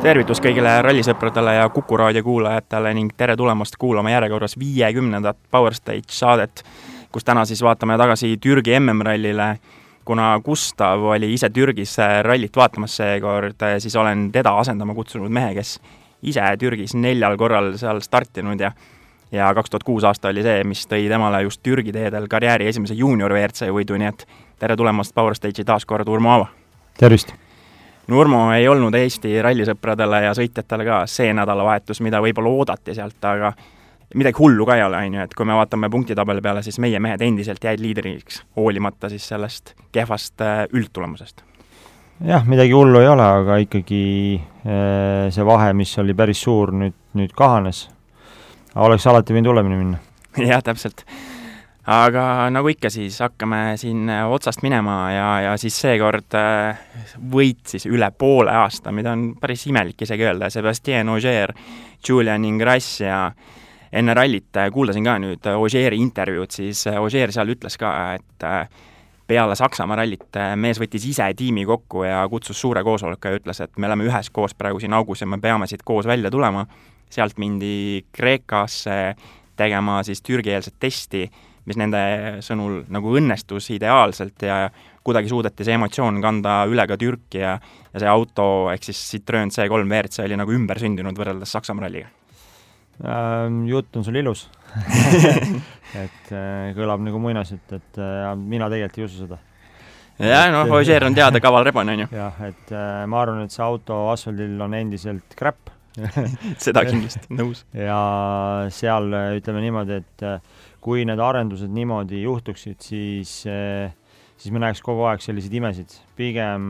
tervitus kõigile rallisõpradele ja Kuku raadio kuulajatele ning tere tulemast kuulama järjekorras viiekümnendat Power Stage saadet, kus täna siis vaatame tagasi Türgi MM-rallile. kuna Gustav oli ise Türgis rallit vaatamas seekord, siis olen teda asendama kutsunud mehe, kes ise Türgis neljal korral seal startinud ja ja kaks tuhat kuus aasta oli see, mis tõi temale just Türgi teedel karjääri esimese juunior WRC võidu, nii et tere tulemast Power Stage'i taas kord, Urmo Aava! tervist! Nurmo ei olnud Eesti rallisõpradele ja sõitjatele ka see nädalavahetus, mida võib-olla oodati sealt, aga midagi hullu ka ei ole, on ju, et kui me vaatame punktitabeli peale, siis meie mehed endiselt jäid liidriks, hoolimata siis sellest kehvast äh, üldtulemusest. jah, midagi hullu ei ole, aga ikkagi äh, see vahe, mis oli päris suur, nüüd, nüüd kahanes. oleks alati võinud hullemini minna. jah, täpselt aga nagu ikka, siis hakkame siin äh, otsast minema ja, ja siis seekord äh, võit siis üle poole aasta, mida on päris imelik isegi öelda, Sebastian Ogier, Julian Ingress ja enne rallit äh, kuulasin ka nüüd Ogieri intervjuud, siis Ogier seal ütles ka, et peale Saksamaa rallit mees võttis ise tiimi kokku ja kutsus suure koosoleku ja ütles, et me oleme üheskoos praegu siin augus ja me peame siit koos välja tulema. sealt mindi Kreekasse tegema siis Türgi-eelset testi mis nende sõnul nagu õnnestus ideaalselt ja kuidagi suudeti see emotsioon kanda üle ka Türki ja ja see auto, ehk siis Citroen C3 WRC oli nagu ümbersündinud võrreldes Saksamaa ralliga ähm,? Jutt on sul ilus et äh, kõlab nagu muinasjutt, et äh, mina tegelikult ei usu seda jah, noh, Ožeer on teada kaval rebane, on ju. jah, et äh, ma arvan, et see auto asfaldil on endiselt crap seda kindlasti, nõus. ja seal ütleme niimoodi, et äh, kui need arendused niimoodi juhtuksid, siis, eh, siis me näeks kogu aeg selliseid imesid. pigem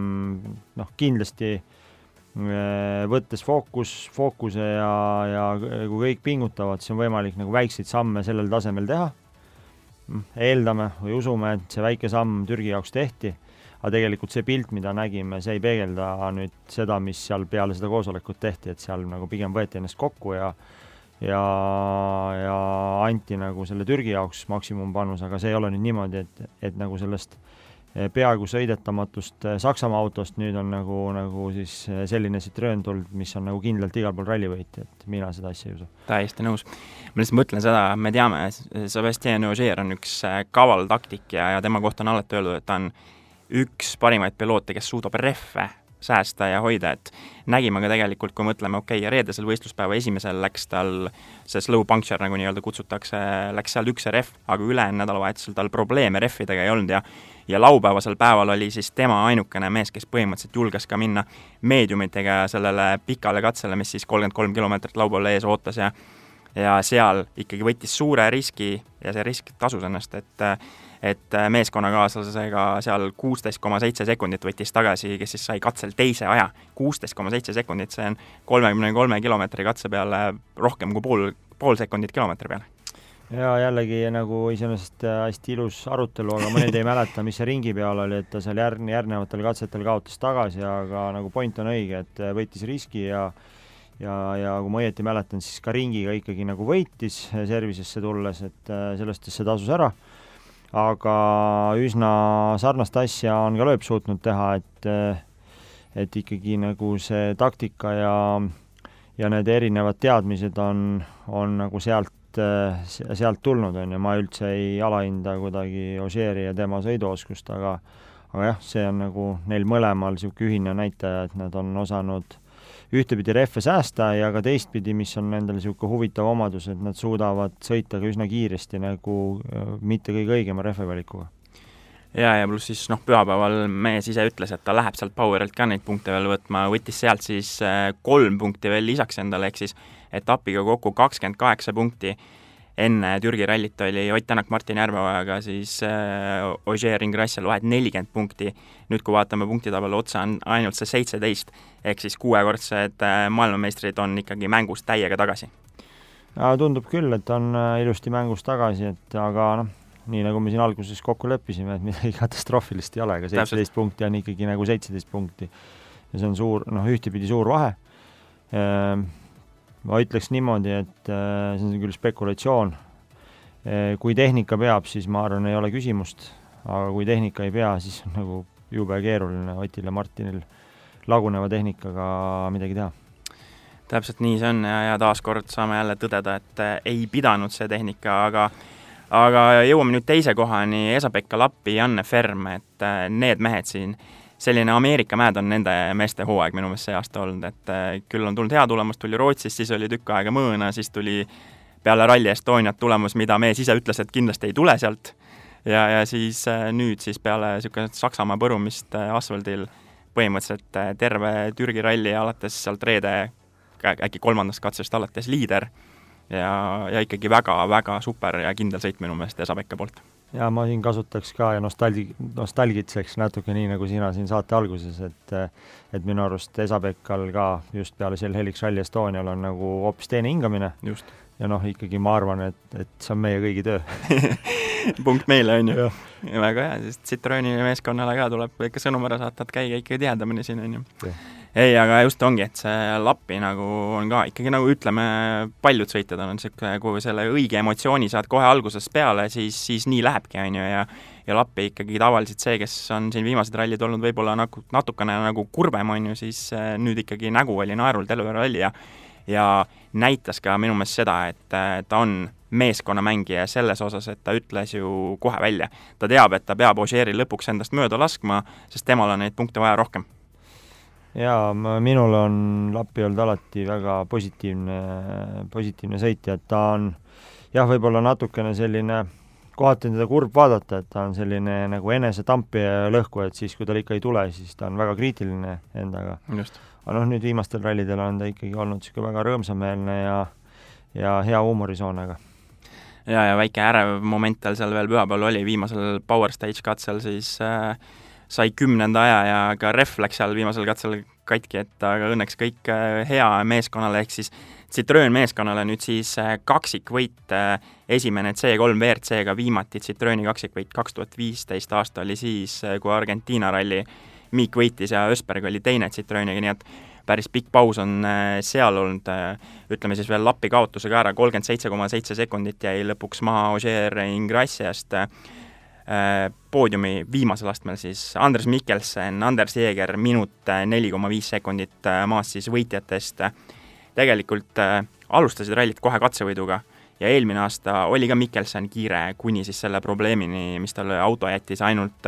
noh, kindlasti eh, võttes fookus, fookuse ja, ja kui kõik pingutavad, siis on võimalik nagu väikseid samme sellel tasemel teha. Hm, eeldame või usume, et see väike samm Türgi jaoks tehti, aga tegelikult see pilt, mida nägime, see ei peegelda nüüd seda, mis seal peale seda koosolekut tehti, et seal nagu pigem võeti ennast kokku ja ja, ja anti nagu selle Türgi jaoks maksimumpanus, aga see ei ole nüüd niimoodi, et, et nagu sellest eh, peaaegu sõidetamatust eh, Saksamaa autost nüüd on nagu, nagu siis eh, selline Citroen tulnud, mis on nagu kindlalt igal pool rallivõitja, et mina seda asja ei usu. täiesti nõus. ma lihtsalt mõtlen seda, me teame, Sebastian Ogier on üks kaval taktik ja, ja tema kohta on alati öeldud, et ta on üks parimaid piloote, kes suudab rehve säästa ja hoida, et nägime ka tegelikult, kui mõtleme, okei okay,, reedesel võistluspäeva esimesel läks tal see slow puncture, nagu nii-öelda kutsutakse, läks seal üks rehv, aga ülejäänud nädalavahetusel tal probleeme rehvidega ei olnud ja ja laupäevasel päeval oli siis tema ainukene mees, kes põhimõtteliselt julges ka minna meediumitega sellele pikale katsele, mis siis kolmkümmend kolm kilomeetrit laupäeval ees ootas ja ja seal ikkagi võttis suure riski ja see risk tasus ennast, et et äh, meeskonnakaaslasega seal kuusteist koma seitse sekundit võttis tagasi, kes siis sai katsel teise aja. kuusteist koma seitse sekundit, see on kolmekümne kolme kilomeetri katse peale rohkem kui pool, pool sekundit kilomeetri peale ja jällegi nagu iseenesest äh, hästi ilus arutelu, aga ma nüüd ei mäleta, mis see ringi peal oli, et ta seal järg-, järgnevatel katsetel kaotas tagasi, aga nagu point on õige, et äh, võttis riski ja ja, ja kui ma õieti mäletan, siis ka ringiga ikkagi nagu võitis servisesse tulles, et selles suhtes see tasus ära aga üsna sarnast asja on ka Loeb suutnud teha, et et ikkagi nagu see taktika ja ja need erinevad teadmised on, on nagu sealt, sealt tulnud, on ju, ma üldse ei alahinda kuidagi Ožeeri ja tema sõiduoskust, aga aga jah, see on nagu neil mõlemal niisugune ühine näitaja, et nad on osanud ühtepidi rehve säästa ja ka teistpidi, mis on nendel niisugune huvitav omadus, et nad suudavad sõita ka üsna kiiresti nagu mitte kõige õigema rehvevalikuga ja, ja pluss siis noh, pühapäeval mees ise ütles, et ta läheb sealt Powerilt ka neid punkte veel võtma, võttis sealt siis äh, kolm punkti veel lisaks endale, ehk siis etapiga kokku kakskümmend kaheksa punkti enne Türgi rallit oli Ott Tänak Martin Järveojaga siis äh, Ogier Ingrassial vahet nelikümmend punkti, nüüd kui vaatame punktitabeli otsa, on ainult see seitseteist, ehk siis kuuekordsed äh, maailmameistrid on ikkagi mängus täiega tagasi. tundub küll, et on äh, ilusti mängus tagasi, et aga noh, nii nagu me siin alguses kokku leppisime, et midagi katastroofilist ei ole, aga seitseteist punkti on ikkagi nagu seitseteist punkti. ja see on suur, noh, ühtepidi suur vahe ehm, ma ütleks niimoodi, et äh, see on küll spekulatsioon, äh, kui tehnika peab, siis ma arvan, ei ole küsimust, aga kui tehnika ei pea, siis on nagu jube keeruline Otil ja Martinil laguneva tehnikaga midagi teha. Täpselt nii see on ja, ja taaskord saame jälle tõdeda, et äh, ei pidanud see tehnika, aga aga jõuame nüüd teise kohani, Esa-Pekka Lappi, Janne Ferm, et need mehed siin, selline Ameerika mäed on nende meeste hooaeg minu meelest see aasta olnud, et äh, küll on tulnud hea tulemus, tuli Rootsist, siis oli tükk aega mõõna, siis tuli peale Rally Estoniat tulemus, mida mees ise ütles, et kindlasti ei tule sealt, ja, ja siis nüüd siis peale niisugust Saksamaa põrumist asfaldil põhimõtteliselt terve Türgi ralli alates sealt reede äkki kolmandast katsest alates liider ja, ja ikkagi väga-väga super ja kindel sõit minu meelest Esa-Pekka poolt. Ja ma siin kasutaks ka ja nostalgi-, nostalgitseks natuke nii, nagu sina siin saate alguses, et et minu arust Esa-Pekkal ka just peale sel Helix Rally Estonial on nagu hoopis teine hingamine. ja noh, ikkagi ma arvan, et, et see on meie kõigi töö. Punkt meile, on ju. väga hea, sest Citrooni meeskonnale ka tuleb ikka sõnum ära saata, et käige ikka tihedamini siin, on ju ei, aga just ongi, et see Lappi nagu on ka ikkagi nagu ütleme, paljud sõitjad on niisugune, kui selle õige emotsiooni saad kohe algusest peale, siis, siis nii lähebki, on ju, ja ja Lappi ikkagi tavaliselt see, kes on siin viimased rallid olnud võib-olla nagu natukene nagu kurvem, on ju, siis äh, nüüd ikkagi nägu oli naerul terve ralli ja ja näitas ka minu meelest seda, et äh, ta on meeskonnamängija selles osas, et ta ütles ju kohe välja. ta teab, et ta peab Ožeeri lõpuks endast mööda laskma, sest temal on neid punkte vaja rohkem jaa, minul on Lappi olnud alati väga positiivne, positiivne sõitja, et ta on jah, võib-olla natukene selline, kohati on teda kurb vaadata, et ta on selline nagu enesetampija ja lõhku, et siis, kui tal ikka ei tule, siis ta on väga kriitiline endaga. aga noh, nüüd viimastel rallidel on ta ikkagi olnud niisugune väga rõõmsameelne ja ja hea huumorisoonega ja, ja väike ärev moment tal seal veel pühapäeval oli, viimasel Power Stage katsel siis äh, sai kümnenda aja ja ka ref läks seal viimasel katsel katki, et aga õnneks kõik äh, hea meeskonnale, ehk siis Citroen meeskonnale nüüd siis äh, kaksikvõit, äh, esimene C3 WRC-ga viimati Citroeni kaksikvõit kaks tuhat viisteist aasta oli siis, kui Argentiina ralli Miik võitis ja Ösberg oli teine Citroeniga, nii et päris pikk paus on seal olnud, ütleme siis veel Lappi kaotusega ära, kolmkümmend seitse koma seitse sekundit jäi lõpuks maha Ogier Ingrassiast, poodiumi viimasel astmel siis Andres Mikkelsen, Anders Jeeger, minut äh, neli koma viis sekundit äh, maas siis võitjatest. tegelikult alustasid rallit kohe katsevõiduga ja eelmine aasta oli ka Mikkelson kiire kuni siis selle probleemini, mis talle auto jättis ainult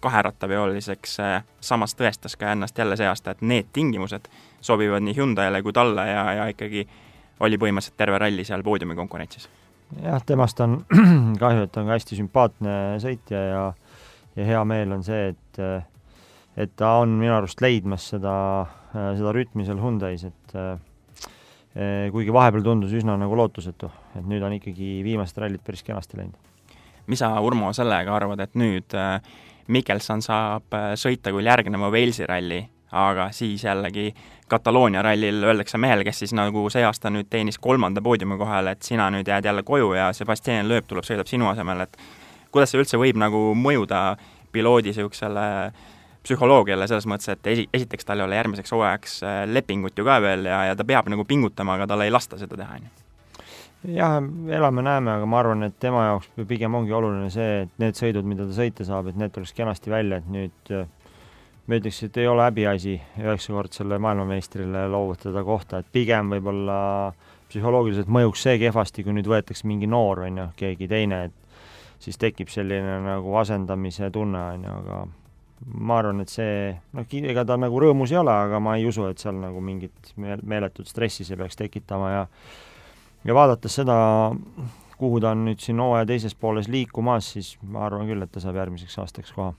kaherattaveoliseks, samas tõestas ka ennast jälle see aasta, et need tingimused sobivad nii Hyundai'le kui talle ja, ja ikkagi oli põhimõtteliselt terve ralli seal poodiumi konkurentsis jah, temast on kahju, et ta on ka hästi sümpaatne sõitja ja ja hea meel on see, et et ta on minu arust leidmas seda, seda rütmi seal Hyundai's, et eh, kuigi vahepeal tundus üsna nagu lootusetu, et nüüd on ikkagi viimased rallid päris kenasti läinud. mis sa, Urmo, sellega arvad, et nüüd eh, Mikkelson saab eh, sõita küll järgneva Walesi ralli, aga siis jällegi Kataloonia rallil öeldakse mehele, kes siis nagu see aasta nüüd teenis kolmanda poodiumi kohal, et sina nüüd jääd jälle koju ja Sebastian Loeb tuleb, sõidab sinu asemel, et kuidas see üldse võib nagu mõjuda piloodi niisugusele psühholoogiale selles mõttes, et esi, esiteks tal ei ole järgmiseks hooajaks äh, lepingut ju ka veel ja, ja ta peab nagu pingutama, aga talle ei lasta seda teha, on ju? Jah, elame-näeme, aga ma arvan, et tema jaoks pigem ongi oluline see, et need sõidud, mida ta sõita saab, et need tuleks kenasti välja, et nüüd ma ütleks, et ei ole häbiasi üheksakordsele maailmameistrile loovutada kohta, et pigem võib-olla psühholoogiliselt mõjuks see kehvasti, kui nüüd võetakse mingi noor, on ju, keegi teine, et siis tekib selline nagu asendamise tunne, on ju, aga ma arvan, et see, noh, ega ta nagu rõõmus ei ole, aga ma ei usu, et seal nagu mingit meeletut stressi see peaks tekitama ja ja vaadates seda, kuhu ta on nüüd siin hooaja teises pooles liikumas, siis ma arvan küll, et ta saab järgmiseks aastaks koha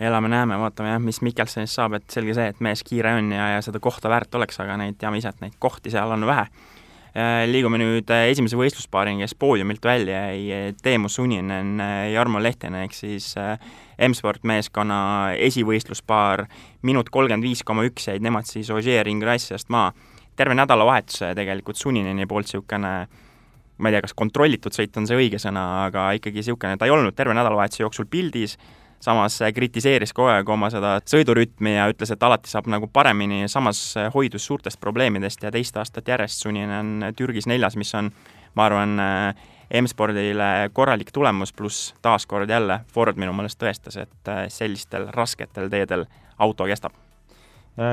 elame-näeme, vaatame jah, mis Mikkelsonist saab, et selge see, et mees kiire on ja, ja seda kohta väärt oleks, aga neid teame ise, et neid kohti seal on vähe. Äh, liigume nüüd äh, esimese võistluspaarini, kes poodiumilt välja jäi, äh, Teemu Suninen, Jarmo Lehtinen, ehk siis M-sport meeskonna esivõistluspaar, minut kolmkümmend viis koma üks jäid nemad siis Ogier Ingrassiast maha. terve nädalavahetuse tegelikult Sunineni poolt niisugune ma ei tea, kas kontrollitud sõit on see õige sõna, aga ikkagi niisugune, ta ei olnud terve nädalavahetuse jooksul pildis, samas kritiseeris kogu aeg oma seda sõidurütmi ja ütles, et alati saab nagu paremini, samas hoidus suurtest probleemidest ja teist aastat järjest Sunin on Türgis neljas, mis on, ma arvan, M-spordile korralik tulemus, pluss taaskord jälle Ford minu meelest tõestas, et sellistel rasketel teedel auto kestab.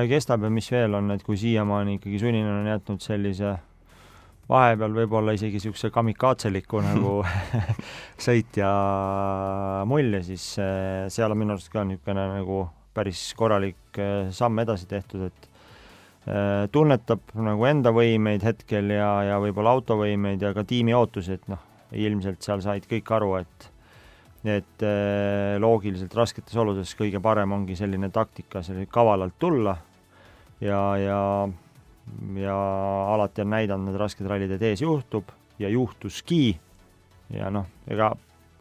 Kestab ja mis veel on, et kui siiamaani ikkagi sunnina on jätnud sellise vahepeal võib-olla isegi niisuguse kamikaatseliku nagu sõitja mulje, siis seal on minu arust ka niisugune nagu päris korralik samm edasi tehtud, et tunnetab nagu enda võimeid hetkel ja, ja võib-olla autovõimeid ja ka tiimi ootusi, et noh, ilmselt seal said kõik aru, et et loogiliselt rasketes oludes kõige parem ongi selline taktika, selline kavalalt tulla ja, ja ja alati on näidanud need rasked rallid, et ees juhtub ja juhtuski ja noh, ega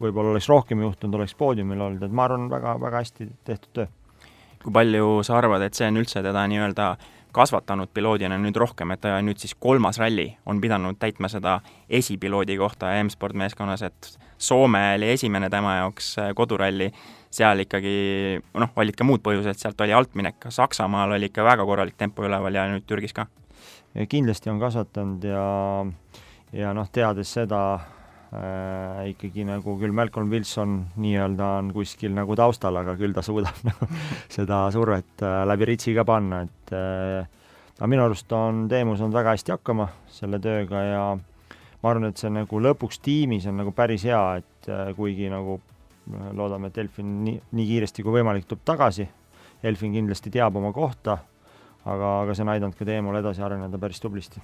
võib-olla oleks rohkem juhtunud, oleks poodiumil olnud, et ma arvan, väga, väga hästi tehtud töö. kui palju sa arvad, et see on üldse teda nii-öelda äh, kasvatanud piloodina nüüd rohkem, et ta nüüd siis kolmas ralli on pidanud täitma seda esipiloodi kohta M-sport meeskonnas, et Soome oli esimene tema jaoks äh, koduralli, seal ikkagi noh, olid ka muud põhjused, sealt oli altminek, Saksamaal oli ikka väga korralik tempo üleval ja nüüd Türgis ka. kindlasti on kasvatanud ja ja noh, teades seda äh, ikkagi nagu küll Malcolm Wilson nii-öelda on kuskil nagu taustal, aga küll ta suudab nagu seda survet äh, läbi ritsi ka panna, et äh, aga minu arust on Teemus saanud väga hästi hakkama selle tööga ja ma arvan, et see nagu lõpuks tiimis on nagu päris hea, et äh, kuigi nagu äh, loodame, et Elfin nii, nii kiiresti kui võimalik tuleb tagasi, Elfin kindlasti teab oma kohta, aga, aga see on aidanud ka Teemul edasi areneda päris tublisti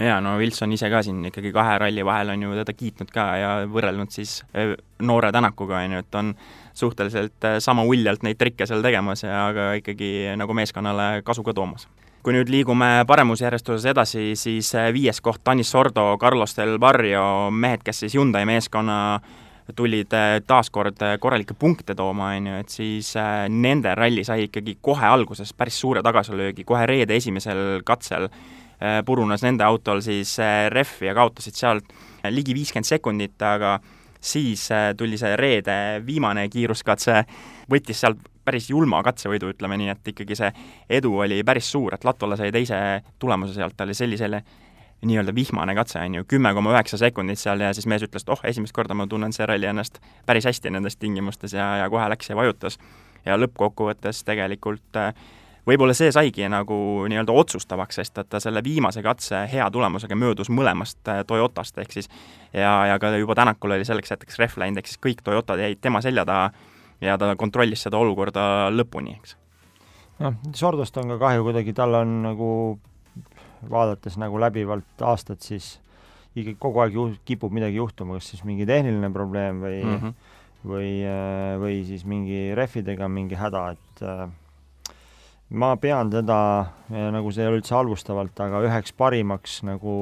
jaa, no Wilson ise ka siin ikkagi kahe ralli vahel on ju teda kiitnud ka ja võrrelnud siis äh, noore Tänakuga, on ju, et on suhteliselt äh, sama uljalt neid trikke seal tegemas ja aga ikkagi nagu meeskonnale kasu ka toomas. kui nüüd liigume paremusjärjestuses edasi, siis äh, viies koht, Tanis Sordo, Carlos Del Barrio, mehed, kes siis Hyundai meeskonna tulid taas kord korralikke punkte tooma, on ju, et siis nende ralli sai ikkagi kohe alguses päris suure tagasilöögi, kohe reede esimesel katsel purunes nende autol siis äh, rehv ja kaotasid sealt ligi viiskümmend sekundit, aga siis äh, tuli see reede viimane kiiruskatse, võttis sealt päris julma katsevõidu, ütleme nii, et ikkagi see edu oli päris suur, et Latvala sai teise tulemuse sealt, ta oli sellisele nii-öelda vihmane katse, on ju, kümme koma üheksa sekundit seal ja siis mees ütles, et oh, esimest korda ma tunnen see ralli ennast päris hästi nendes tingimustes ja, ja kohe läks ja vajutas. ja lõppkokkuvõttes tegelikult äh, võib-olla see saigi nagu nii-öelda otsustavaks, sest et ta selle viimase katse hea tulemusega möödus mõlemast äh, Toyotast, ehk siis ja, ja ka juba Tänakul oli selleks hetkeks rehv läinud, ehk siis kõik Toyotad jäid tema selja taha ja ta kontrollis seda olukorda lõpuni, eks. noh, Sordost on ka kahju kuidagi, tal on nagu vaadates nagu läbivalt aastat, siis ikkagi kogu aeg ju kipub midagi juhtuma, kas siis mingi tehniline probleem või mm -hmm. või, äh, või siis mingi rehvidega mingi häda, et äh, ma pean teda, eh, nagu see ei ole üldse halvustavalt, aga üheks parimaks nagu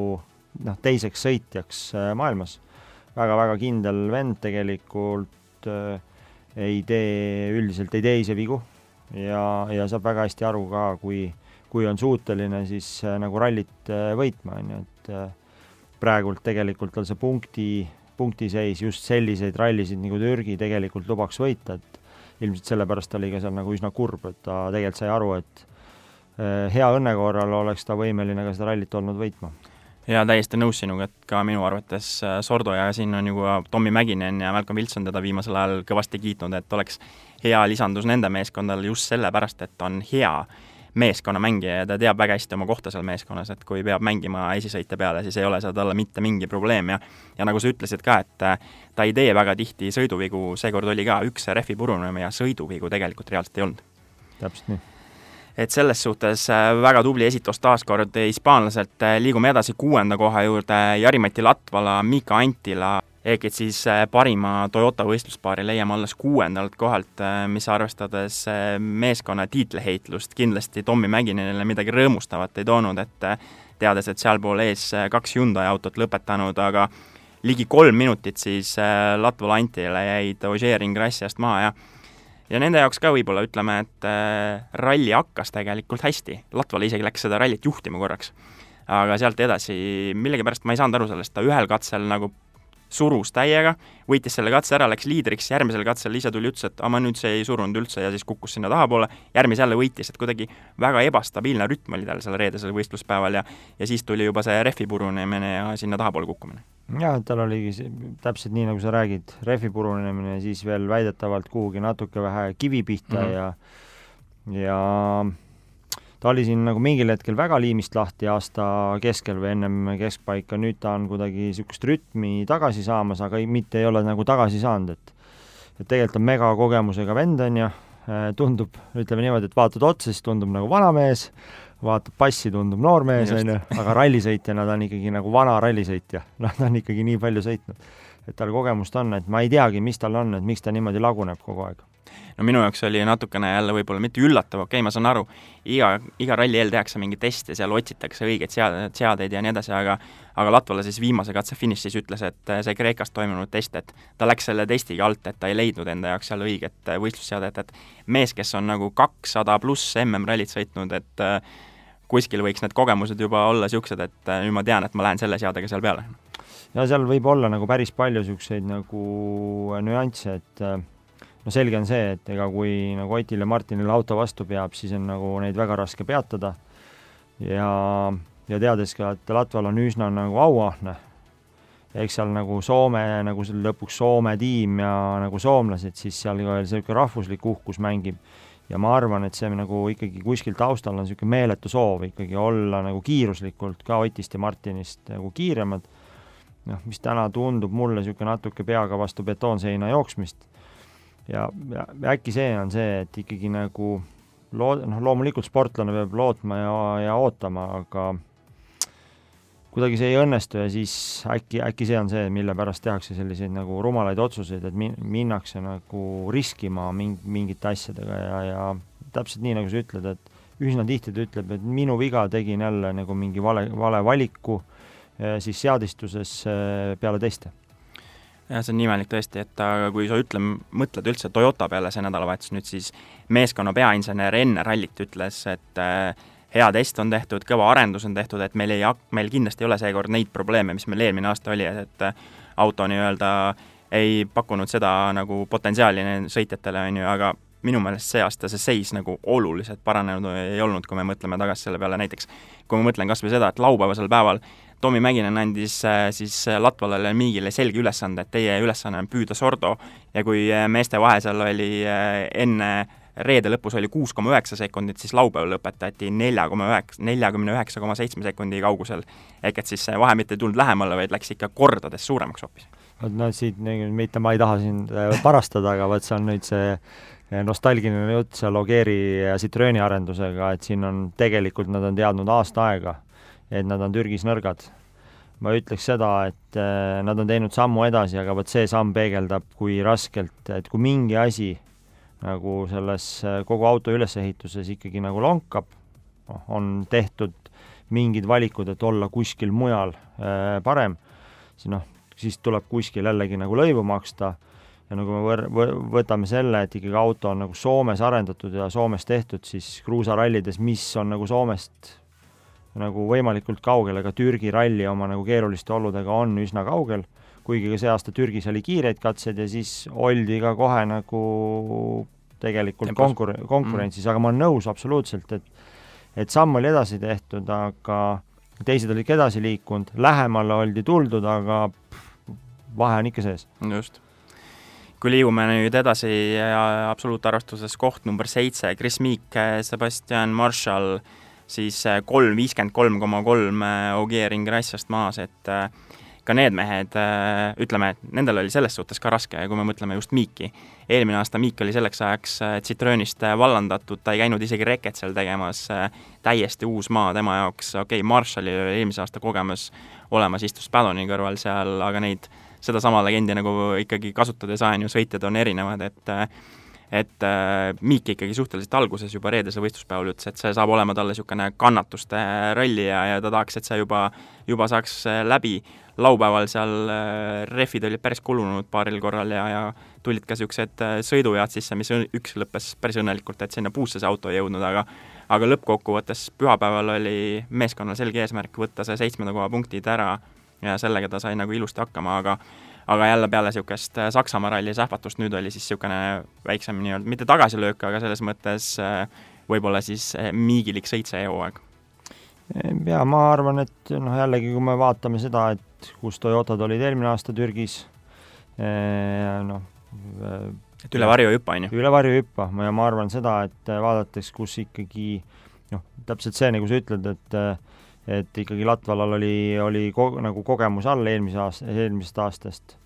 noh, teiseks sõitjaks eh, maailmas väga,. väga-väga kindel vend tegelikult äh, ei tee, üldiselt ei tee ise vigu ja, ja saab väga hästi aru ka, kui, kui on suuteline siis äh, nagu rallit äh, võitma, on ju, et äh, praegult tegelikult tal see punkti, punktiseis just selliseid rallisid nagu Türgi tegelikult lubaks võita, et ilmselt sellepärast oli ka seal nagu üsna kurb, et ta tegelikult sai aru, et eh, hea õnne korral oleks ta võimeline ka seda rallit olnud võitma. jaa, täiesti nõus sinuga, et ka minu arvates eh, Sordo ja siin on ju ka Tommy Mäkinen ja Malcolm Wilson teda viimasel ajal kõvasti kiitnud, et oleks hea lisandus nende meeskondadele just sellepärast, et on hea meeskonnamängija ja ta teab väga hästi oma kohta seal meeskonnas, et kui peab mängima esisõite peale, siis ei ole see talle mitte mingi probleem ja ja nagu sa ütlesid ka, et äh, ta ei tee väga tihti sõiduvigu, seekord oli ka üks rehvi purunemine ja sõiduvigu tegelikult reaalselt ei olnud. täpselt nii et selles suhtes äh, väga tubli esitus taas kord hispaanlaselt, äh, liigume edasi kuuenda koha juurde, Jari-Mati Latvala, Mika Antila ehk et siis äh, parima Toyota võistluspaari leiame alles kuuendalt kohalt, äh, mis arvestades äh, meeskonna tiitliheitlust kindlasti Tommy Mäkinenile midagi rõõmustavat ei toonud, et teades, et sealpool ees kaks Hyundai autot lõpetanud, aga ligi kolm minutit siis Latval Antile jäid Ogier Ingrassiast maha ja ja nende jaoks ka võib-olla ütleme, et ralli hakkas tegelikult hästi, Latval isegi läks seda rallit juhtima korraks. Aga sealt edasi millegipärast ma ei saanud aru sellest, ta ühel katsel nagu surus täiega, võitis selle katse ära, läks liidriks, järgmisel katsel ise tuli, ütles, et aga ma nüüd see ei surunud üldse ja siis kukkus sinna tahapoole, järgmise jälle võitis, et kuidagi väga ebastabiilne rütm oli tal seal reedesel võistluspäeval ja ja siis tuli juba see rehvi purunemine ja sinna tahapoole kukkumine. jah, tal oligi see täpselt nii, nagu sa räägid, rehvi purunemine, siis veel väidetavalt kuhugi natuke vähe kivi pihta mm -hmm. ja ja ta oli siin nagu mingil hetkel väga liimist lahti aasta keskel või ennem keskpaika, nüüd ta on kuidagi niisugust rütmi tagasi saamas, aga ei, mitte ei ole nagu tagasi saanud, et et tegelikult on megakogemusega vend, on ju, tundub, ütleme niimoodi, et vaatad otsa, siis tundub nagu vanamees, vaatab passi, tundub noormees, on ju, aga rallisõitjana ta on ikkagi nagu vana rallisõitja. noh, ta on ikkagi nii palju sõitnud. et tal kogemust on, et ma ei teagi, mis tal on, et miks ta niimoodi laguneb kogu aeg no minu jaoks oli natukene jälle võib-olla mitte üllatav, okei okay,, ma saan aru, iga, iga ralli eel tehakse mingeid teste, seal otsitakse õigeid seade, seadeid ja nii edasi, aga aga Latvala siis viimase katse finišis ütles, et see Kreekas toimunud test, et ta läks selle testiga alt, et ta ei leidnud enda jaoks seal õiget võistlusseadet, et mees, kes on nagu kakssada pluss MM-rallit sõitnud, et kuskil võiks need kogemused juba olla niisugused, et nüüd ma tean, et ma lähen selle seadega seal peale. ja seal võib olla nagu päris palju niisuguseid nagu nüansse, et no selge on see, et ega kui nagu Otil ja Martinil auto vastu peab, siis on nagu neid väga raske peatada ja, ja teades ka, et Latval on üsna nagu auahne, eks seal nagu Soome, nagu seal lõpuks Soome tiim ja nagu soomlased, siis seal ka veel niisugune rahvuslik uhkus mängib. ja ma arvan, et see nagu ikkagi kuskil taustal on niisugune meeletu soov ikkagi olla nagu kiiruslikult ka Otist ja Martinist nagu kiiremad, noh, mis täna tundub mulle niisugune natuke peaga vastu betoonseina jooksmist ja, ja äkki see on see, et ikkagi nagu loo-, noh, loomulikult sportlane peab lootma ja, ja ootama, aga kuidagi see ei õnnestu ja siis äkki, äkki see on see, mille pärast tehakse selliseid nagu rumalaid otsuseid, et min-, minnakse nagu riskima ming-, mingite asjadega ja, ja täpselt nii, nagu sa ütled, et üsna tihti ta ütleb, et minu viga, tegin jälle nagu mingi vale, vale valiku siis seadistuses peale teste jah, see on nii imelik tõesti, et aga kui sa ütle, mõtled üldse Toyota peale see nädalavahetus nüüd, siis meeskonna peainsener enne rallit ütles, et äh, hea test on tehtud, kõva arendus on tehtud, et meil ei hak-, meil kindlasti ei ole seekord neid probleeme, mis meil eelmine aasta oli, et äh, auto nii-öelda ei pakkunud seda nagu potentsiaali sõitjatele, on ju, aga minu meelest see aasta see seis nagu oluliselt paranenud ei olnud, kui me mõtleme tagasi selle peale, näiteks kui ma mõtlen kas või seda, et laupäevasel päeval Tomi Mäkinen andis äh, siis äh, Latvalale ja Miigile selge ülesande, et teie ülesanne on püüda Sordo ja kui äh, meeste vahe seal oli enne reede lõpus oli kuus koma üheksa sekundit, siis laupäeval lõpetati nelja koma üheksa, neljakümne üheksa koma seitsme sekundi kaugusel. ehk et siis see vahe mitte ei tulnud lähemale, vaid läks ikka kordades suuremaks hoopis. vot no siit, mitte ma ei taha sind parastada, aga vot see on nüüd see nostalgiline jutt seal Ogieri ja Citroeni arendusega, et siin on tegelikult nad on teadnud aasta aega et nad on Türgis nõrgad. ma ütleks seda, et äh, nad on teinud sammu edasi, aga vot see samm peegeldab, kui raskelt, et kui mingi asi nagu selles äh, kogu auto ülesehituses ikkagi nagu lonkab, noh, on tehtud mingid valikud, et olla kuskil mujal äh, parem, siis noh, siis tuleb kuskil jällegi nagu lõivu maksta ja nagu me võr-, võtame selle, et ikkagi auto on nagu Soomes arendatud ja Soomes tehtud, siis kruusarallides, mis on nagu Soomest nagu võimalikult kaugel, aga Türgi ralli oma nagu keeruliste oludega on üsna kaugel, kuigi ka see aasta Türgis oli kiireid katseid ja siis oldi ka kohe nagu tegelikult konkur-, konkurentsis mm., aga ma olen nõus absoluutselt, et et samm oli edasi tehtud, aga teised olid ka edasi liikunud, lähemale oldi tuldud, aga pff, vahe on ikka sees. just. kui liigume nüüd edasi absoluutarvestuses koht number seitse, Chris Meek, Sebastian Marshall äh, siis äh, kolm, viiskümmend kolm koma kolm äh, Ogier Ingrassiast maas, et äh, ka need mehed, ütleme, nendel oli selles suhtes ka raske, kui me mõtleme just Miiki. eelmine aasta Miik oli selleks ajaks Citroenist vallandatud, ta ei käinud isegi reket seal tegemas, täiesti uus maa tema jaoks, okei okay,, Marshallil oli eelmise aasta kogemus olemas, istus Padoni kõrval seal, aga neid, sedasama legendi nagu ikkagi kasutada ei saa, on ju, sõitjad on erinevad, et et äh, Miik ikkagi suhteliselt alguses juba reedesel võistluspäeval ütles, et see saab olema talle niisugune kannatuste ralli ja, ja ta tahaks, et see juba, juba saaks äh, läbi. laupäeval seal äh, rehvid olid päris kulunud paaril korral ja, ja tulid ka niisugused sõiduvead sisse, mis üks lõppes päris õnnelikult, et sinna puusse see auto ei jõudnud, aga aga lõppkokkuvõttes pühapäeval oli meeskonnal selge eesmärk võtta see seitsmenda koha punktid ära ja sellega ta sai nagu ilusti hakkama, aga aga jälle peale niisugust äh, Saksamaa ralli sähvatust nüüd oli siis niisugune väiksem nii-öelda, mitte tagasilöök, aga selles mõttes äh, võib-olla siis äh, miigilik sõit see hooaeg. jaa, ma arvan, et noh, jällegi kui me vaatame seda, et kus Toyotad olid eelmine aasta Türgis, noh et üle varju ei hüppa, on ju? üle varju ei hüppa ja ma arvan seda, et vaadates, kus ikkagi noh, täpselt see, nagu sa ütled, et et ikkagi Latvalal oli, oli ko-, nagu kogemus all eelmise aasta, eelmisest aastast.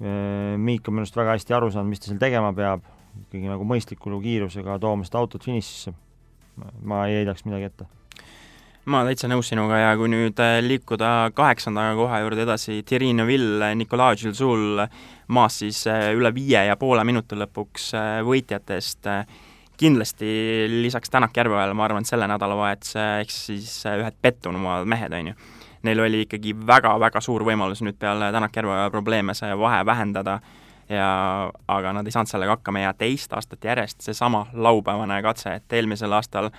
Miik on minu arust väga hästi aru saanud, mis ta seal tegema peab, ikkagi nagu mõistliku kiirusega tooma seda autot finišisse. ma ei heidaks midagi ette ma täitsa nõus sinuga ja kui nüüd äh, liikuda kaheksanda koha juurde edasi, Thierry Neuville, Nicolas Gilsoul maas siis äh, üle viie ja poole minuti lõpuks äh, võitjatest, kindlasti lisaks Tänak Järveojale, ma arvan, et selle nädalavahetuse eks siis ühed pettunumad mehed, on ju. Neil oli ikkagi väga-väga suur võimalus nüüd peale Tänak Järveoja probleeme see vahe vähendada ja aga nad ei saanud sellega hakkama ja teist aastat järjest seesama laupäevane katse, et eelmisel aastal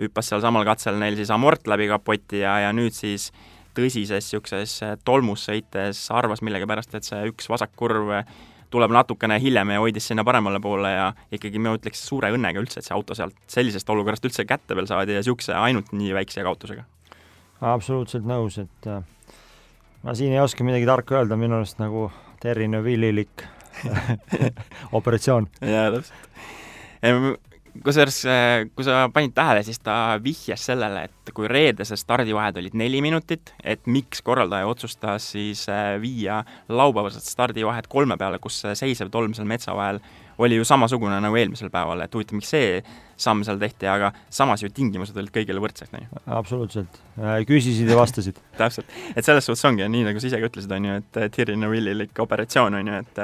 hüppas sealsamal katsel neil siis amort läbi kapoti ja, ja nüüd siis tõsises niisuguses tolmus sõites arvas millegipärast, et see üks vasakkurv tuleb natukene hiljem ja hoidis sinna paremale poole ja ikkagi ma ütleks suure õnnega üldse, et see auto sealt sellisest olukorrast üldse kätte veel saadi ja niisuguse ainult nii väikse kaotusega. absoluutselt nõus, et äh, ma siin ei oska midagi tarka öelda, minu arust nagu Terri Neville'ilik operatsioon. jaa, täpselt kusjuures, äh, kui sa panid tähele, siis ta vihjas sellele, et kui reedesed stardivahed olid neli minutit, et miks korraldaja otsustas siis äh, viia laupäevased stardivahed kolme peale, kus seisev tolm seal metsa vahel oli ju samasugune nagu eelmisel päeval, et huvitav, miks see samm seal tehti, aga samas ju tingimused olid kõigile võrdsed, on ju. absoluutselt. Äh, küsisid ja vastasid täpselt. et selles suhtes ongi, nii nagu sa ise ka ütlesid, on ju, et Thierry Neuvillilik operatsioon, on ju, et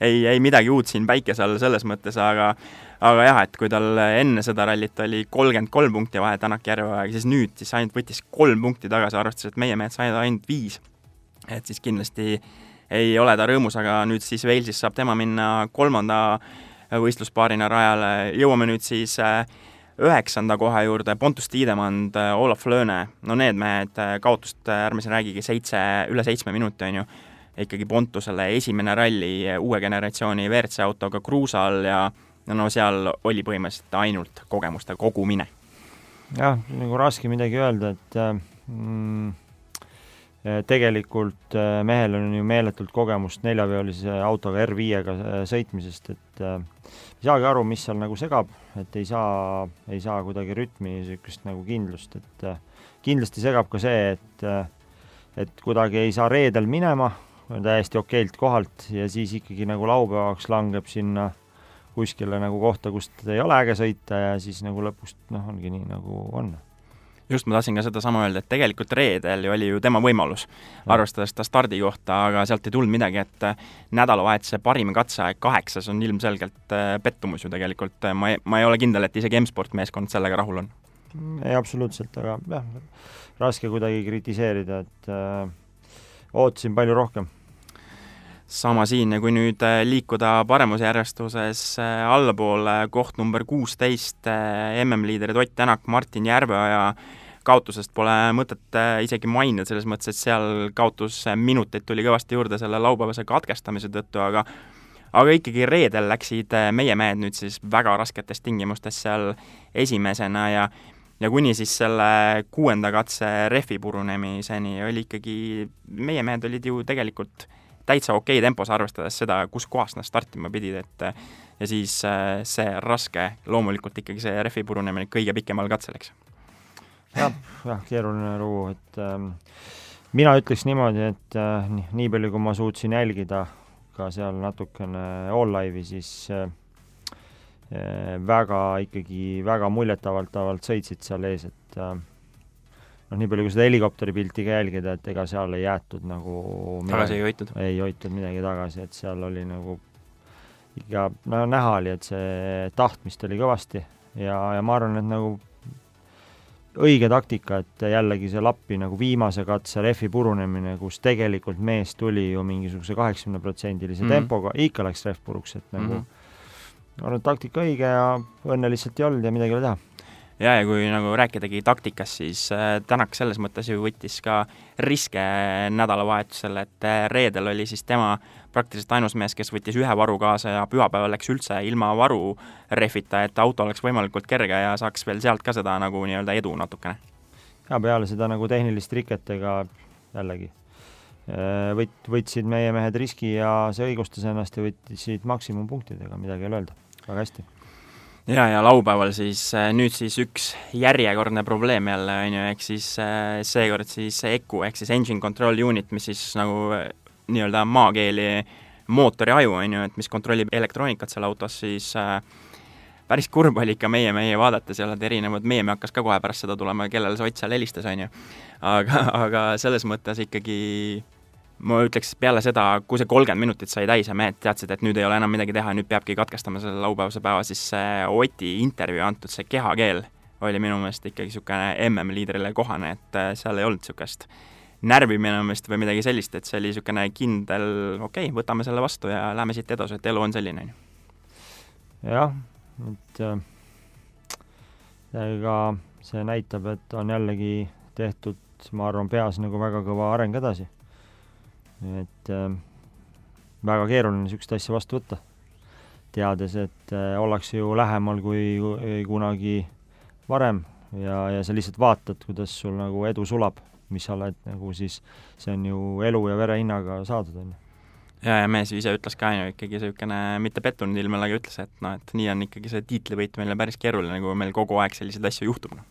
ei, ei midagi uut siin päikese all selles mõttes, aga aga jah, et kui tal enne seda rallit oli kolmkümmend kolm punkti vahe Tänak Järveojaga, siis nüüd siis ainult võttis kolm punkti tagasi, arvestades, et meie mehed said ainult viis. et siis kindlasti ei ole ta rõõmus, aga nüüd siis Walesis saab tema minna kolmanda võistluspaarina rajale, jõuame nüüd siis äh, üheksanda koha juurde, Pontus Tiidemand, äh, Olav Lööne, no need mehed, äh, kaotust ärme siin räägigi, seitse, üle seitsme minuti, on ju, ikkagi Pontusele esimene ralli uue generatsiooni WRC autoga Kruusal ja no, seal oli põhimõtteliselt ainult kogemuste kogumine. jah, nagu raske midagi öelda, et mm, tegelikult äh, mehel on ju meeletult kogemust neljaveolise autoga R5-ga sõitmisest, et ei saagi aru, mis seal nagu segab, et ei saa, ei saa kuidagi rütmi, niisugust nagu kindlust, et kindlasti segab ka see, et et kuidagi ei saa reedel minema, täiesti okeilt kohalt ja siis ikkagi nagu laupäevaks langeb sinna kuskile nagu kohta, kust ei ole äge sõita ja siis nagu lõpus noh, ongi nii, nagu on just, ma tahtsin ka sedasama öelda, et tegelikult reedel oli ju tema võimalus, arvestades ta stardikohta, aga sealt ei tulnud midagi, et äh, nädalavahetuse parim katseaeg kaheksas on ilmselgelt äh, pettumus ju tegelikult, ma ei, ma ei ole kindel, et isegi M-sport meeskond sellega rahul on. ei, absoluutselt, aga jah, raske kuidagi kritiseerida, et äh, ootasin palju rohkem sama siin ja kui nüüd äh, liikuda paremusjärjestuses äh, allapoole, koht number kuusteist, äh, MM-liidrid Ott Tänak, Martin Järveoja, kaotusest pole mõtet isegi mainida, selles mõttes, et seal kaotusminuteid tuli kõvasti juurde selle laupäevase katkestamise tõttu, aga aga ikkagi reedel läksid meie mehed nüüd siis väga rasketes tingimustes seal esimesena ja ja kuni siis selle kuuenda katse rehvi purunemiseni oli ikkagi, meie mehed olid ju tegelikult äh, täitsa okei okay tempos, arvestades seda, kuskohast nad startima pidid, et ja siis äh, see raske, loomulikult ikkagi see rehvi purunemine kõige pikemal katsel, eks. Jah, jah, keeruline lugu, et ähm, mina ütleks niimoodi, et äh, nii, nii palju, kui ma suutsin jälgida ka seal natukene all live'i, siis äh, äh, väga ikkagi, väga muljetavaldavalt sõitsid seal ees, et äh, noh, nii palju kui seda helikopteri pilti ka jälgida, et ega seal ei jäetud nagu tagasi ei hoitud? ei hoitud midagi tagasi, et seal oli nagu ikka, no näha oli, et see tahtmist oli kõvasti ja, ja ma arvan, et nagu õige taktika, et jällegi see Lappi nagu viimase katse rehvi purunemine, kus tegelikult mees tuli ju mingisuguse kaheksakümneprotsendilise mm -hmm. tempoga, ikka läks rehv puruks, et nagu mm -hmm. ma arvan, et taktika õige ja õnne lihtsalt ei olnud ja midagi ei ole teha ja, ja kui nagu rääkidagi taktikast, siis äh, Tänak selles mõttes ju võttis ka riske nädalavahetusel, et äh, reedel oli siis tema praktiliselt ainus mees, kes võttis ühe varu kaasa ja pühapäeval läks üldse ilma varu rehvita, et auto oleks võimalikult kerge ja saaks veel sealt ka seda nagu nii-öelda edu natukene. ja peale seda nagu tehnilist riket, ega jällegi. Äh, võt-, võtsid meie mehed riski ja see õigustas ennast ja võtsid maksimumpunktidega, midagi ei ole öelda, väga hästi ja, ja laupäeval siis nüüd siis üks järjekordne probleem jälle, on ju, ehk siis seekord siis ECU ehk siis Engine Control Unit, mis siis nagu nii-öelda maakeeli mootori aju, on ju, et mis kontrollib elektroonikat seal autos, siis äh, päris kurb oli ikka meie, meie vaadata, seal olid erinevad meeme hakkas ka kohe pärast seda tulema, kellele see Ott seal helistas, on ju. aga, aga selles mõttes ikkagi ma ütleks peale seda, kui see kolmkümmend minutit sai täis ja mehed teadsid, et nüüd ei ole enam midagi teha, nüüd peabki katkestama selle laupäevase päeva, siis see Oti intervjuu antud, see kehakeel oli minu meelest ikkagi niisugune MM-liidrile kohane, et äh, seal ei olnud niisugust närvi minu meelest või midagi sellist, et see oli niisugune kindel, okei okay,, võtame selle vastu ja lähme siit edasi, et elu on selline, on ju. jah, et äh, ega see näitab, et on jällegi tehtud, ma arvan, peas nagu väga kõva areng edasi. Et äh, väga keeruline niisugust asja vastu võtta, teades, et äh, ollakse ju lähemal kui, kui kunagi varem ja, ja sa lihtsalt vaatad, kuidas sul nagu edu sulab, mis sa oled nagu siis, see on ju elu ja vere hinnaga saadud, on ju ja, ja mees ise ütles ka ju ikkagi niisugune, mitte pettunud ilmel, aga ütles, et noh, et nii on ikkagi see tiitlivõit meile päris keeruline, kui meil kogu aeg selliseid asju juhtub, noh.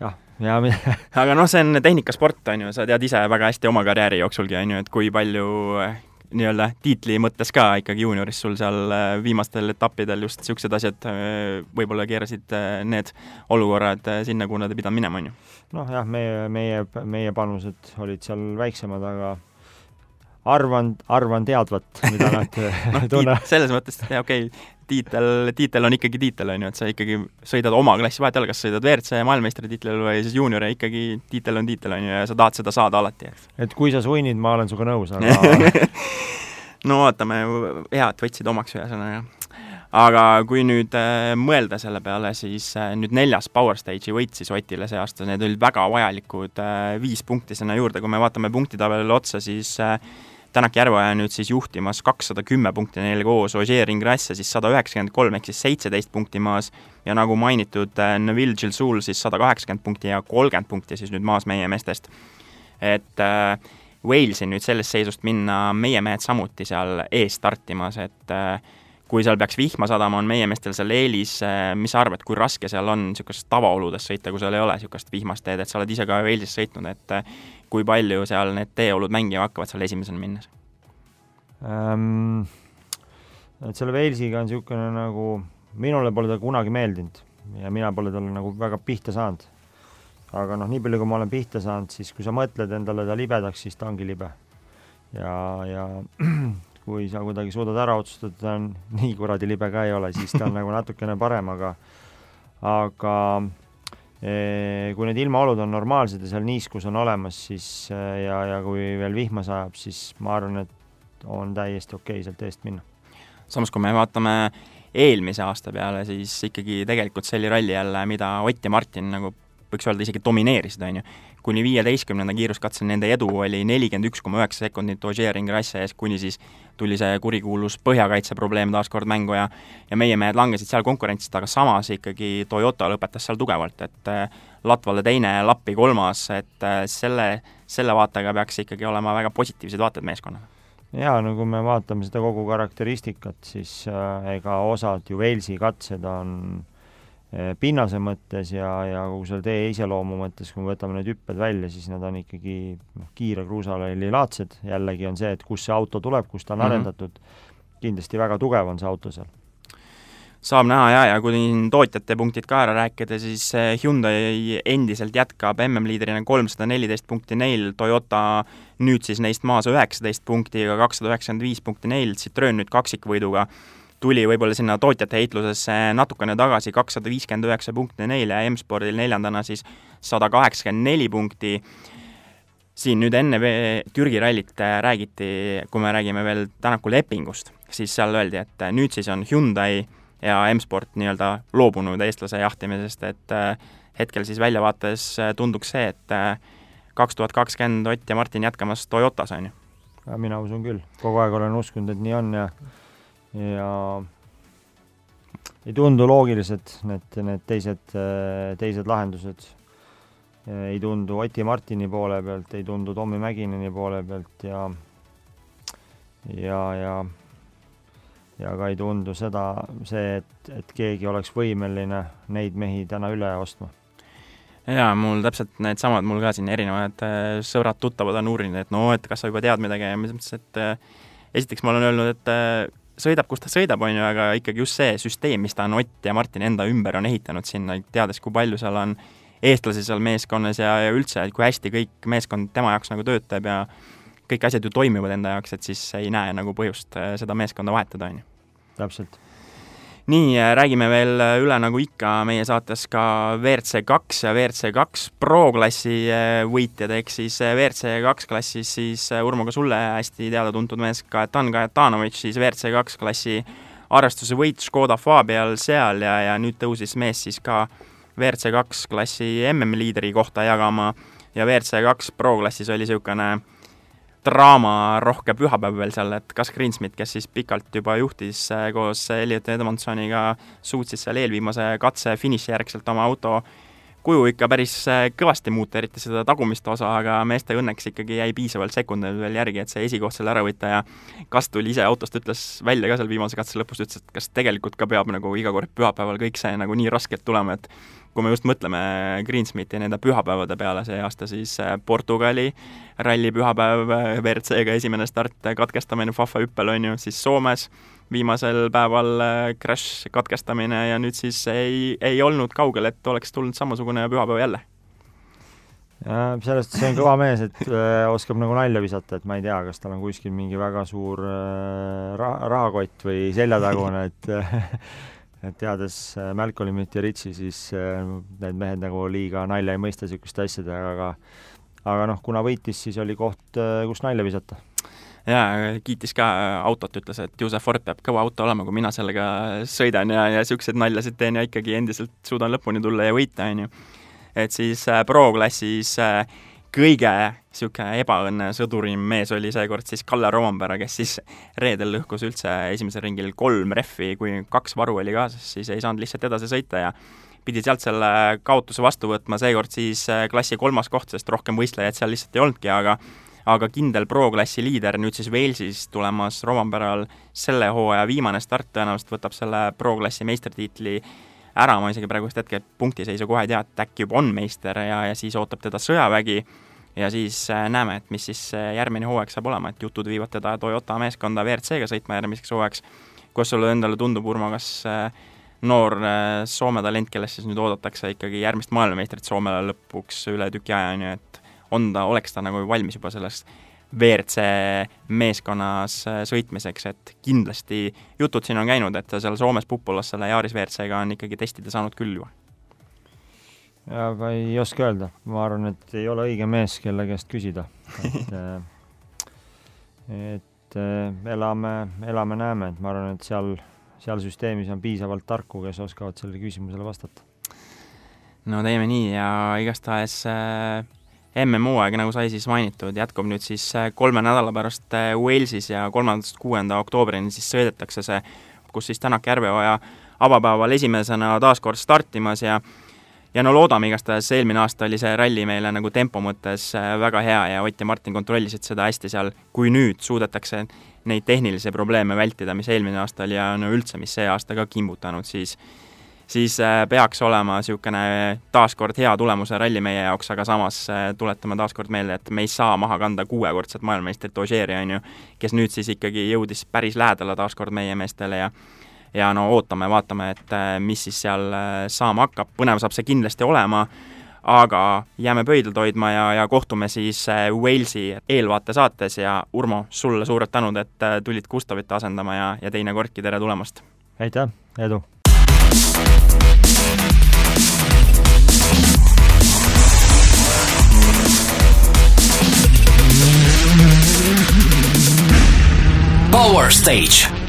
Jah, ja aga noh, see on tehnikasport, on ju, sa tead ise väga hästi oma karjääri jooksulgi, on ju, et kui palju eh, nii-öelda tiitli mõttes ka ikkagi juunioris sul seal eh, viimastel etappidel just niisugused asjad eh, võib-olla keerasid need olukorrad sinna, kuhu nad ei pidanud minema, on ju? noh jah, meie, meie, meie panused olid seal väiksemad, aga arvan, arvan teadvat, mida nad noh, tunnevad. selles mõttes, okei okay,, tiitel, tiitel on ikkagi tiitel, on ju, et sa ikkagi sõidad oma klassi, vahet ole, kas sõidad WRC maailmameistritiitlil või siis juuniori, ikkagi tiitel on tiitel, on ju, ja sa tahad seda saada alati. et kui sa sunnid, ma olen sinuga nõus, aga no vaatame, hea, et võtsid omaks ühesõnaga. aga kui nüüd äh, mõelda selle peale, siis äh, nüüd neljas Power Stage'i võit siis Otile see aasta, need olid väga vajalikud äh, viis punkti sinna juurde, kui me vaatame punktitabelile otsa, siis äh, Tänak Järveoja nüüd siis juhtimas kakssada kümme punkti neil koos, Ogier Ingrassia siis sada üheksakümmend kolm ehk siis seitseteist punkti maas ja nagu mainitud, äh, Neville Gilsoul siis sada kaheksakümmend punkti ja kolmkümmend punkti siis nüüd maas meie meestest. et äh, Walesi nüüd sellest seisust minna meie mehed samuti seal ees startimas, et äh, kui seal peaks vihma sadama, on meie meestel seal eelis, äh, mis sa arvad, kui raske seal on niisugustes tavaoludes sõita, kui seal ei ole niisugust vihmast teed, et sa oled ise ka Walesis sõitnud, et äh, kui palju seal need teeolud mängima hakkavad seal esimesena minnes ähm,? et selle Walesiga on niisugune nagu, minule pole ta kunagi meeldinud ja mina pole talle nagu väga pihta saanud. aga noh, nii palju, kui ma olen pihta saanud, siis kui sa mõtled endale ta libedaks, siis ta ongi libe. ja, ja kui sa kuidagi suudad ära otsustada, ta on nii kuradi libe ka ei ole, siis ta on nagu natukene parem, aga aga kui need ilmaolud on normaalsed ja seal niiskus on olemas, siis ja, ja kui veel vihma sajab, siis ma arvan, et on täiesti okei okay sealt eest minna. samas, kui me vaatame eelmise aasta peale, siis ikkagi tegelikult see oli ralli jälle, mida Ott ja Martin nagu võiks öelda isegi domineerisid, on ju. Kuni viieteistkümnenda kiiruskatsel nende edu oli nelikümmend üks koma üheksa sekundit Ogier Ingrassia ees, kuni siis tuli see kurikuulus põhjakaitse probleem taas kord mängu ja ja meie mehed langesid seal konkurentsist, aga samas ikkagi Toyota lõpetas seal tugevalt, et äh, Latvala teine, Lappi kolmas, et äh, selle, selle vaatega peaks ikkagi olema väga positiivsed vaated meeskonnale jaa, no kui me vaatame seda kogu karakteristikat, siis äh, ega osad ju Walesi katsed on pinnase mõttes ja, ja kogu selle tee iseloomu mõttes, kui me võtame need hüpped välja, siis nad on ikkagi noh, kiire kruusalalli laadsed, jällegi on see, et kust see auto tuleb, kust ta on mm -hmm. arendatud, kindlasti väga tugev on see auto seal. saab näha ja, ja kui tootjate punktid ka ära rääkida, siis eh, Hyundai endiselt jätkab MM-liidrina kolmsada neliteist punkti neil, Toyota nüüd siis neist maas üheksateist punktiga, kakssada üheksakümmend viis punkti neil, Citroen nüüd kaksikvõiduga tuli võib-olla sinna tootjate heitlusesse natukene tagasi, kakssada viiskümmend üheksa punkti neile M-spordil neljandana siis sada kaheksakümmend neli punkti. siin nüüd enne Türgi rallit räägiti, kui me räägime veel Tänaku lepingust, siis seal öeldi, et nüüd siis on Hyundai ja M-sport nii-öelda loobunud eestlase jahtimisest, et äh, hetkel siis väljavaates tunduks see, et äh, kaks tuhat kakskümmend Ott ja Martin jätkamas Toyotas, on ju? mina usun küll, kogu aeg olen uskunud, et nii on ja ja ei tundu loogilised need, need teised, teised lahendused. ei tundu Oti Martini poole pealt, ei tundu Tommy Mäkineni poole pealt ja ja, ja ja ka ei tundu seda, see, et, et keegi oleks võimeline neid mehi täna üle ostma jaa, mul täpselt needsamad, mul ka siin erinevad äh, sõbrad-tuttavad on uurinud, et no, et kas sa juba tead midagi ja ma mõtlesin, et äh, esiteks ma olen öelnud, et äh, sõidab, kus ta sõidab, on ju, aga ikkagi just see süsteem, mis ta on Ott ja Martin enda ümber on ehitanud sinna, teades, kui palju seal on eestlasi seal meeskonnas ja, ja üldse, et kui hästi kõik meeskond tema jaoks nagu töötab ja kõik asjad ju toimivad enda jaoks, et siis ei näe nagu põhjust seda meeskonda vahetada, on ju. täpselt nii, äh, räägime veel äh, üle, nagu ikka meie saates, ka WRC kaks ja WRC kaks Pro klassi äh, võitjad, ehk siis WRC kaks klassis siis Urmo, ka sulle hästi teada-tuntud mees Kajetan Kajetanovitš, siis WRC kaks klassi arvestuse võit Škoda Fabial seal ja, ja nüüd tõusis mees siis ka WRC kaks klassi MM-liidri kohta jagama. Ja WRC kaks Pro klassis oli niisugune draamarohke pühapäev veel seal, et kas Greensmit, kes siis pikalt juba juhtis äh, koos Elliot Edmondsoniga, suutsis seal eelviimase katse finiši järgselt oma auto kuju ikka päris äh, kõvasti muuta, eriti seda tagumist osa, aga meeste õnneks ikkagi jäi piisavalt sekundeid veel järgi, et see esikoht selle ära võtta ja kas tuli ise autost, ütles välja ka seal viimase katse lõpus, ütles, et kas tegelikult ka peab nagu iga kord pühapäeval kõik see nagu nii raskelt tulema, et kui me just mõtleme Greensmiti nende pühapäevade peale see aasta, siis äh, Portugali ralli pühapäev, äh, WRC-ga esimene start, äh, katkestamine Fafa hüppel, on ju, siis Soomes. Viimasel päeval crash katkestamine ja nüüd siis ei, ei olnud kaugel, et oleks tulnud samasugune pühapäev jälle. Ja sellest see on kõva mees, et oskab nagu nalja visata, et ma ei tea, kas tal on kuskil mingi väga suur raha, rahakott või seljatagune, et et teades äh, Malcolmit ja Ritsi, siis äh, need mehed nagu liiga nalja ei mõista niisuguste asjadega, aga aga noh, kuna võitis, siis oli koht, äh, kus nalja visata. jaa, kiitis ka autot, ütles, et ju see Ford peab kõva auto olema, kui mina sellega sõidan ja, ja niisuguseid naljasid teen ja ikkagi endiselt suudan lõpuni tulla ja võita, on ju. et siis Pro-klassis äh, kõige niisugune ebaõnne sõdurim mees oli seekord siis Kalle Rompera, kes siis reedel lõhkus üldse esimesel ringil kolm rehvi, kui kaks varu oli kaasas, siis ei saanud lihtsalt edasi sõita ja pidi sealt selle kaotuse vastu võtma, seekord siis äh, klassi kolmas koht, sest rohkem võistlejaid seal lihtsalt ei olnudki, aga aga kindel pro-klassi liider nüüd siis Walesis tulemas Romperal selle hooaja viimane start, tõenäoliselt võtab selle pro-klassi meistritiitli ära, ma isegi praegust hetke punktiseisu kohe ei tea, et äkki juba on meister ja, ja siis ootab teda sõjavägi ja siis äh, näeme, et mis siis äh, järgmine hooaeg saab olema, et jutud viivad teda Toyota meeskonda WRC-ga sõitma järgmiseks hooajaks. kuidas sulle endale tundub, Urmo, kas äh, noor Soome talent, kellest siis nüüd oodatakse ikkagi järgmist maailmameistrit Soomele lõpuks üle tüki aja, on ju, et on ta, oleks ta nagu valmis juba sellest WRC meeskonnas sõitmiseks, et kindlasti jutud siin on käinud, et seal Soomes Pupulas selle Yaris WRC-ga on ikkagi testida saanud küll juba. Aga ei oska öelda, ma arvan, et ei ole õige mees, kelle käest küsida, et et elame, elame, näeme, et ma arvan, et seal, seal süsteemis on piisavalt tarku, kes oskavad sellele küsimusele vastata. no teeme nii ja igastahes äh, MM-hooaeg, nagu sai siis mainitud, jätkub nüüd siis äh, kolme nädala pärast äh, Walesis ja kolmandast kuuenda oktoobrini siis sõidetakse see, kus siis Tänak Järveoja avapäeval esimesena taas kord startimas ja ja no loodame igastahes, eelmine aasta oli see ralli meile nagu tempo mõttes äh, väga hea ja Ott ja Martin kontrollisid seda hästi seal, kui nüüd suudetakse neid tehnilisi probleeme vältida, mis eelmine aasta oli ja no üldse, mis see aasta ka kimbutanud, siis siis äh, peaks olema niisugune taaskord hea tulemuse ralli meie jaoks, aga samas äh, tuletame taaskord meelde, et me ei saa maha kanda kuuekordset maailmameistrit Ožeeri, on ju, kes nüüd siis ikkagi jõudis päris lähedale taaskord meie meestele ja ja no ootame, vaatame, et äh, mis siis seal saama hakkab, põnev saab see kindlasti olema, aga jääme pöidlad hoidma ja, ja kohtume siis Walesi eelvaate saates ja Urmo, sulle suured tänud, et tulid Gustavit asendama ja, ja teinekordki tere tulemast! aitäh, edu! Power Stage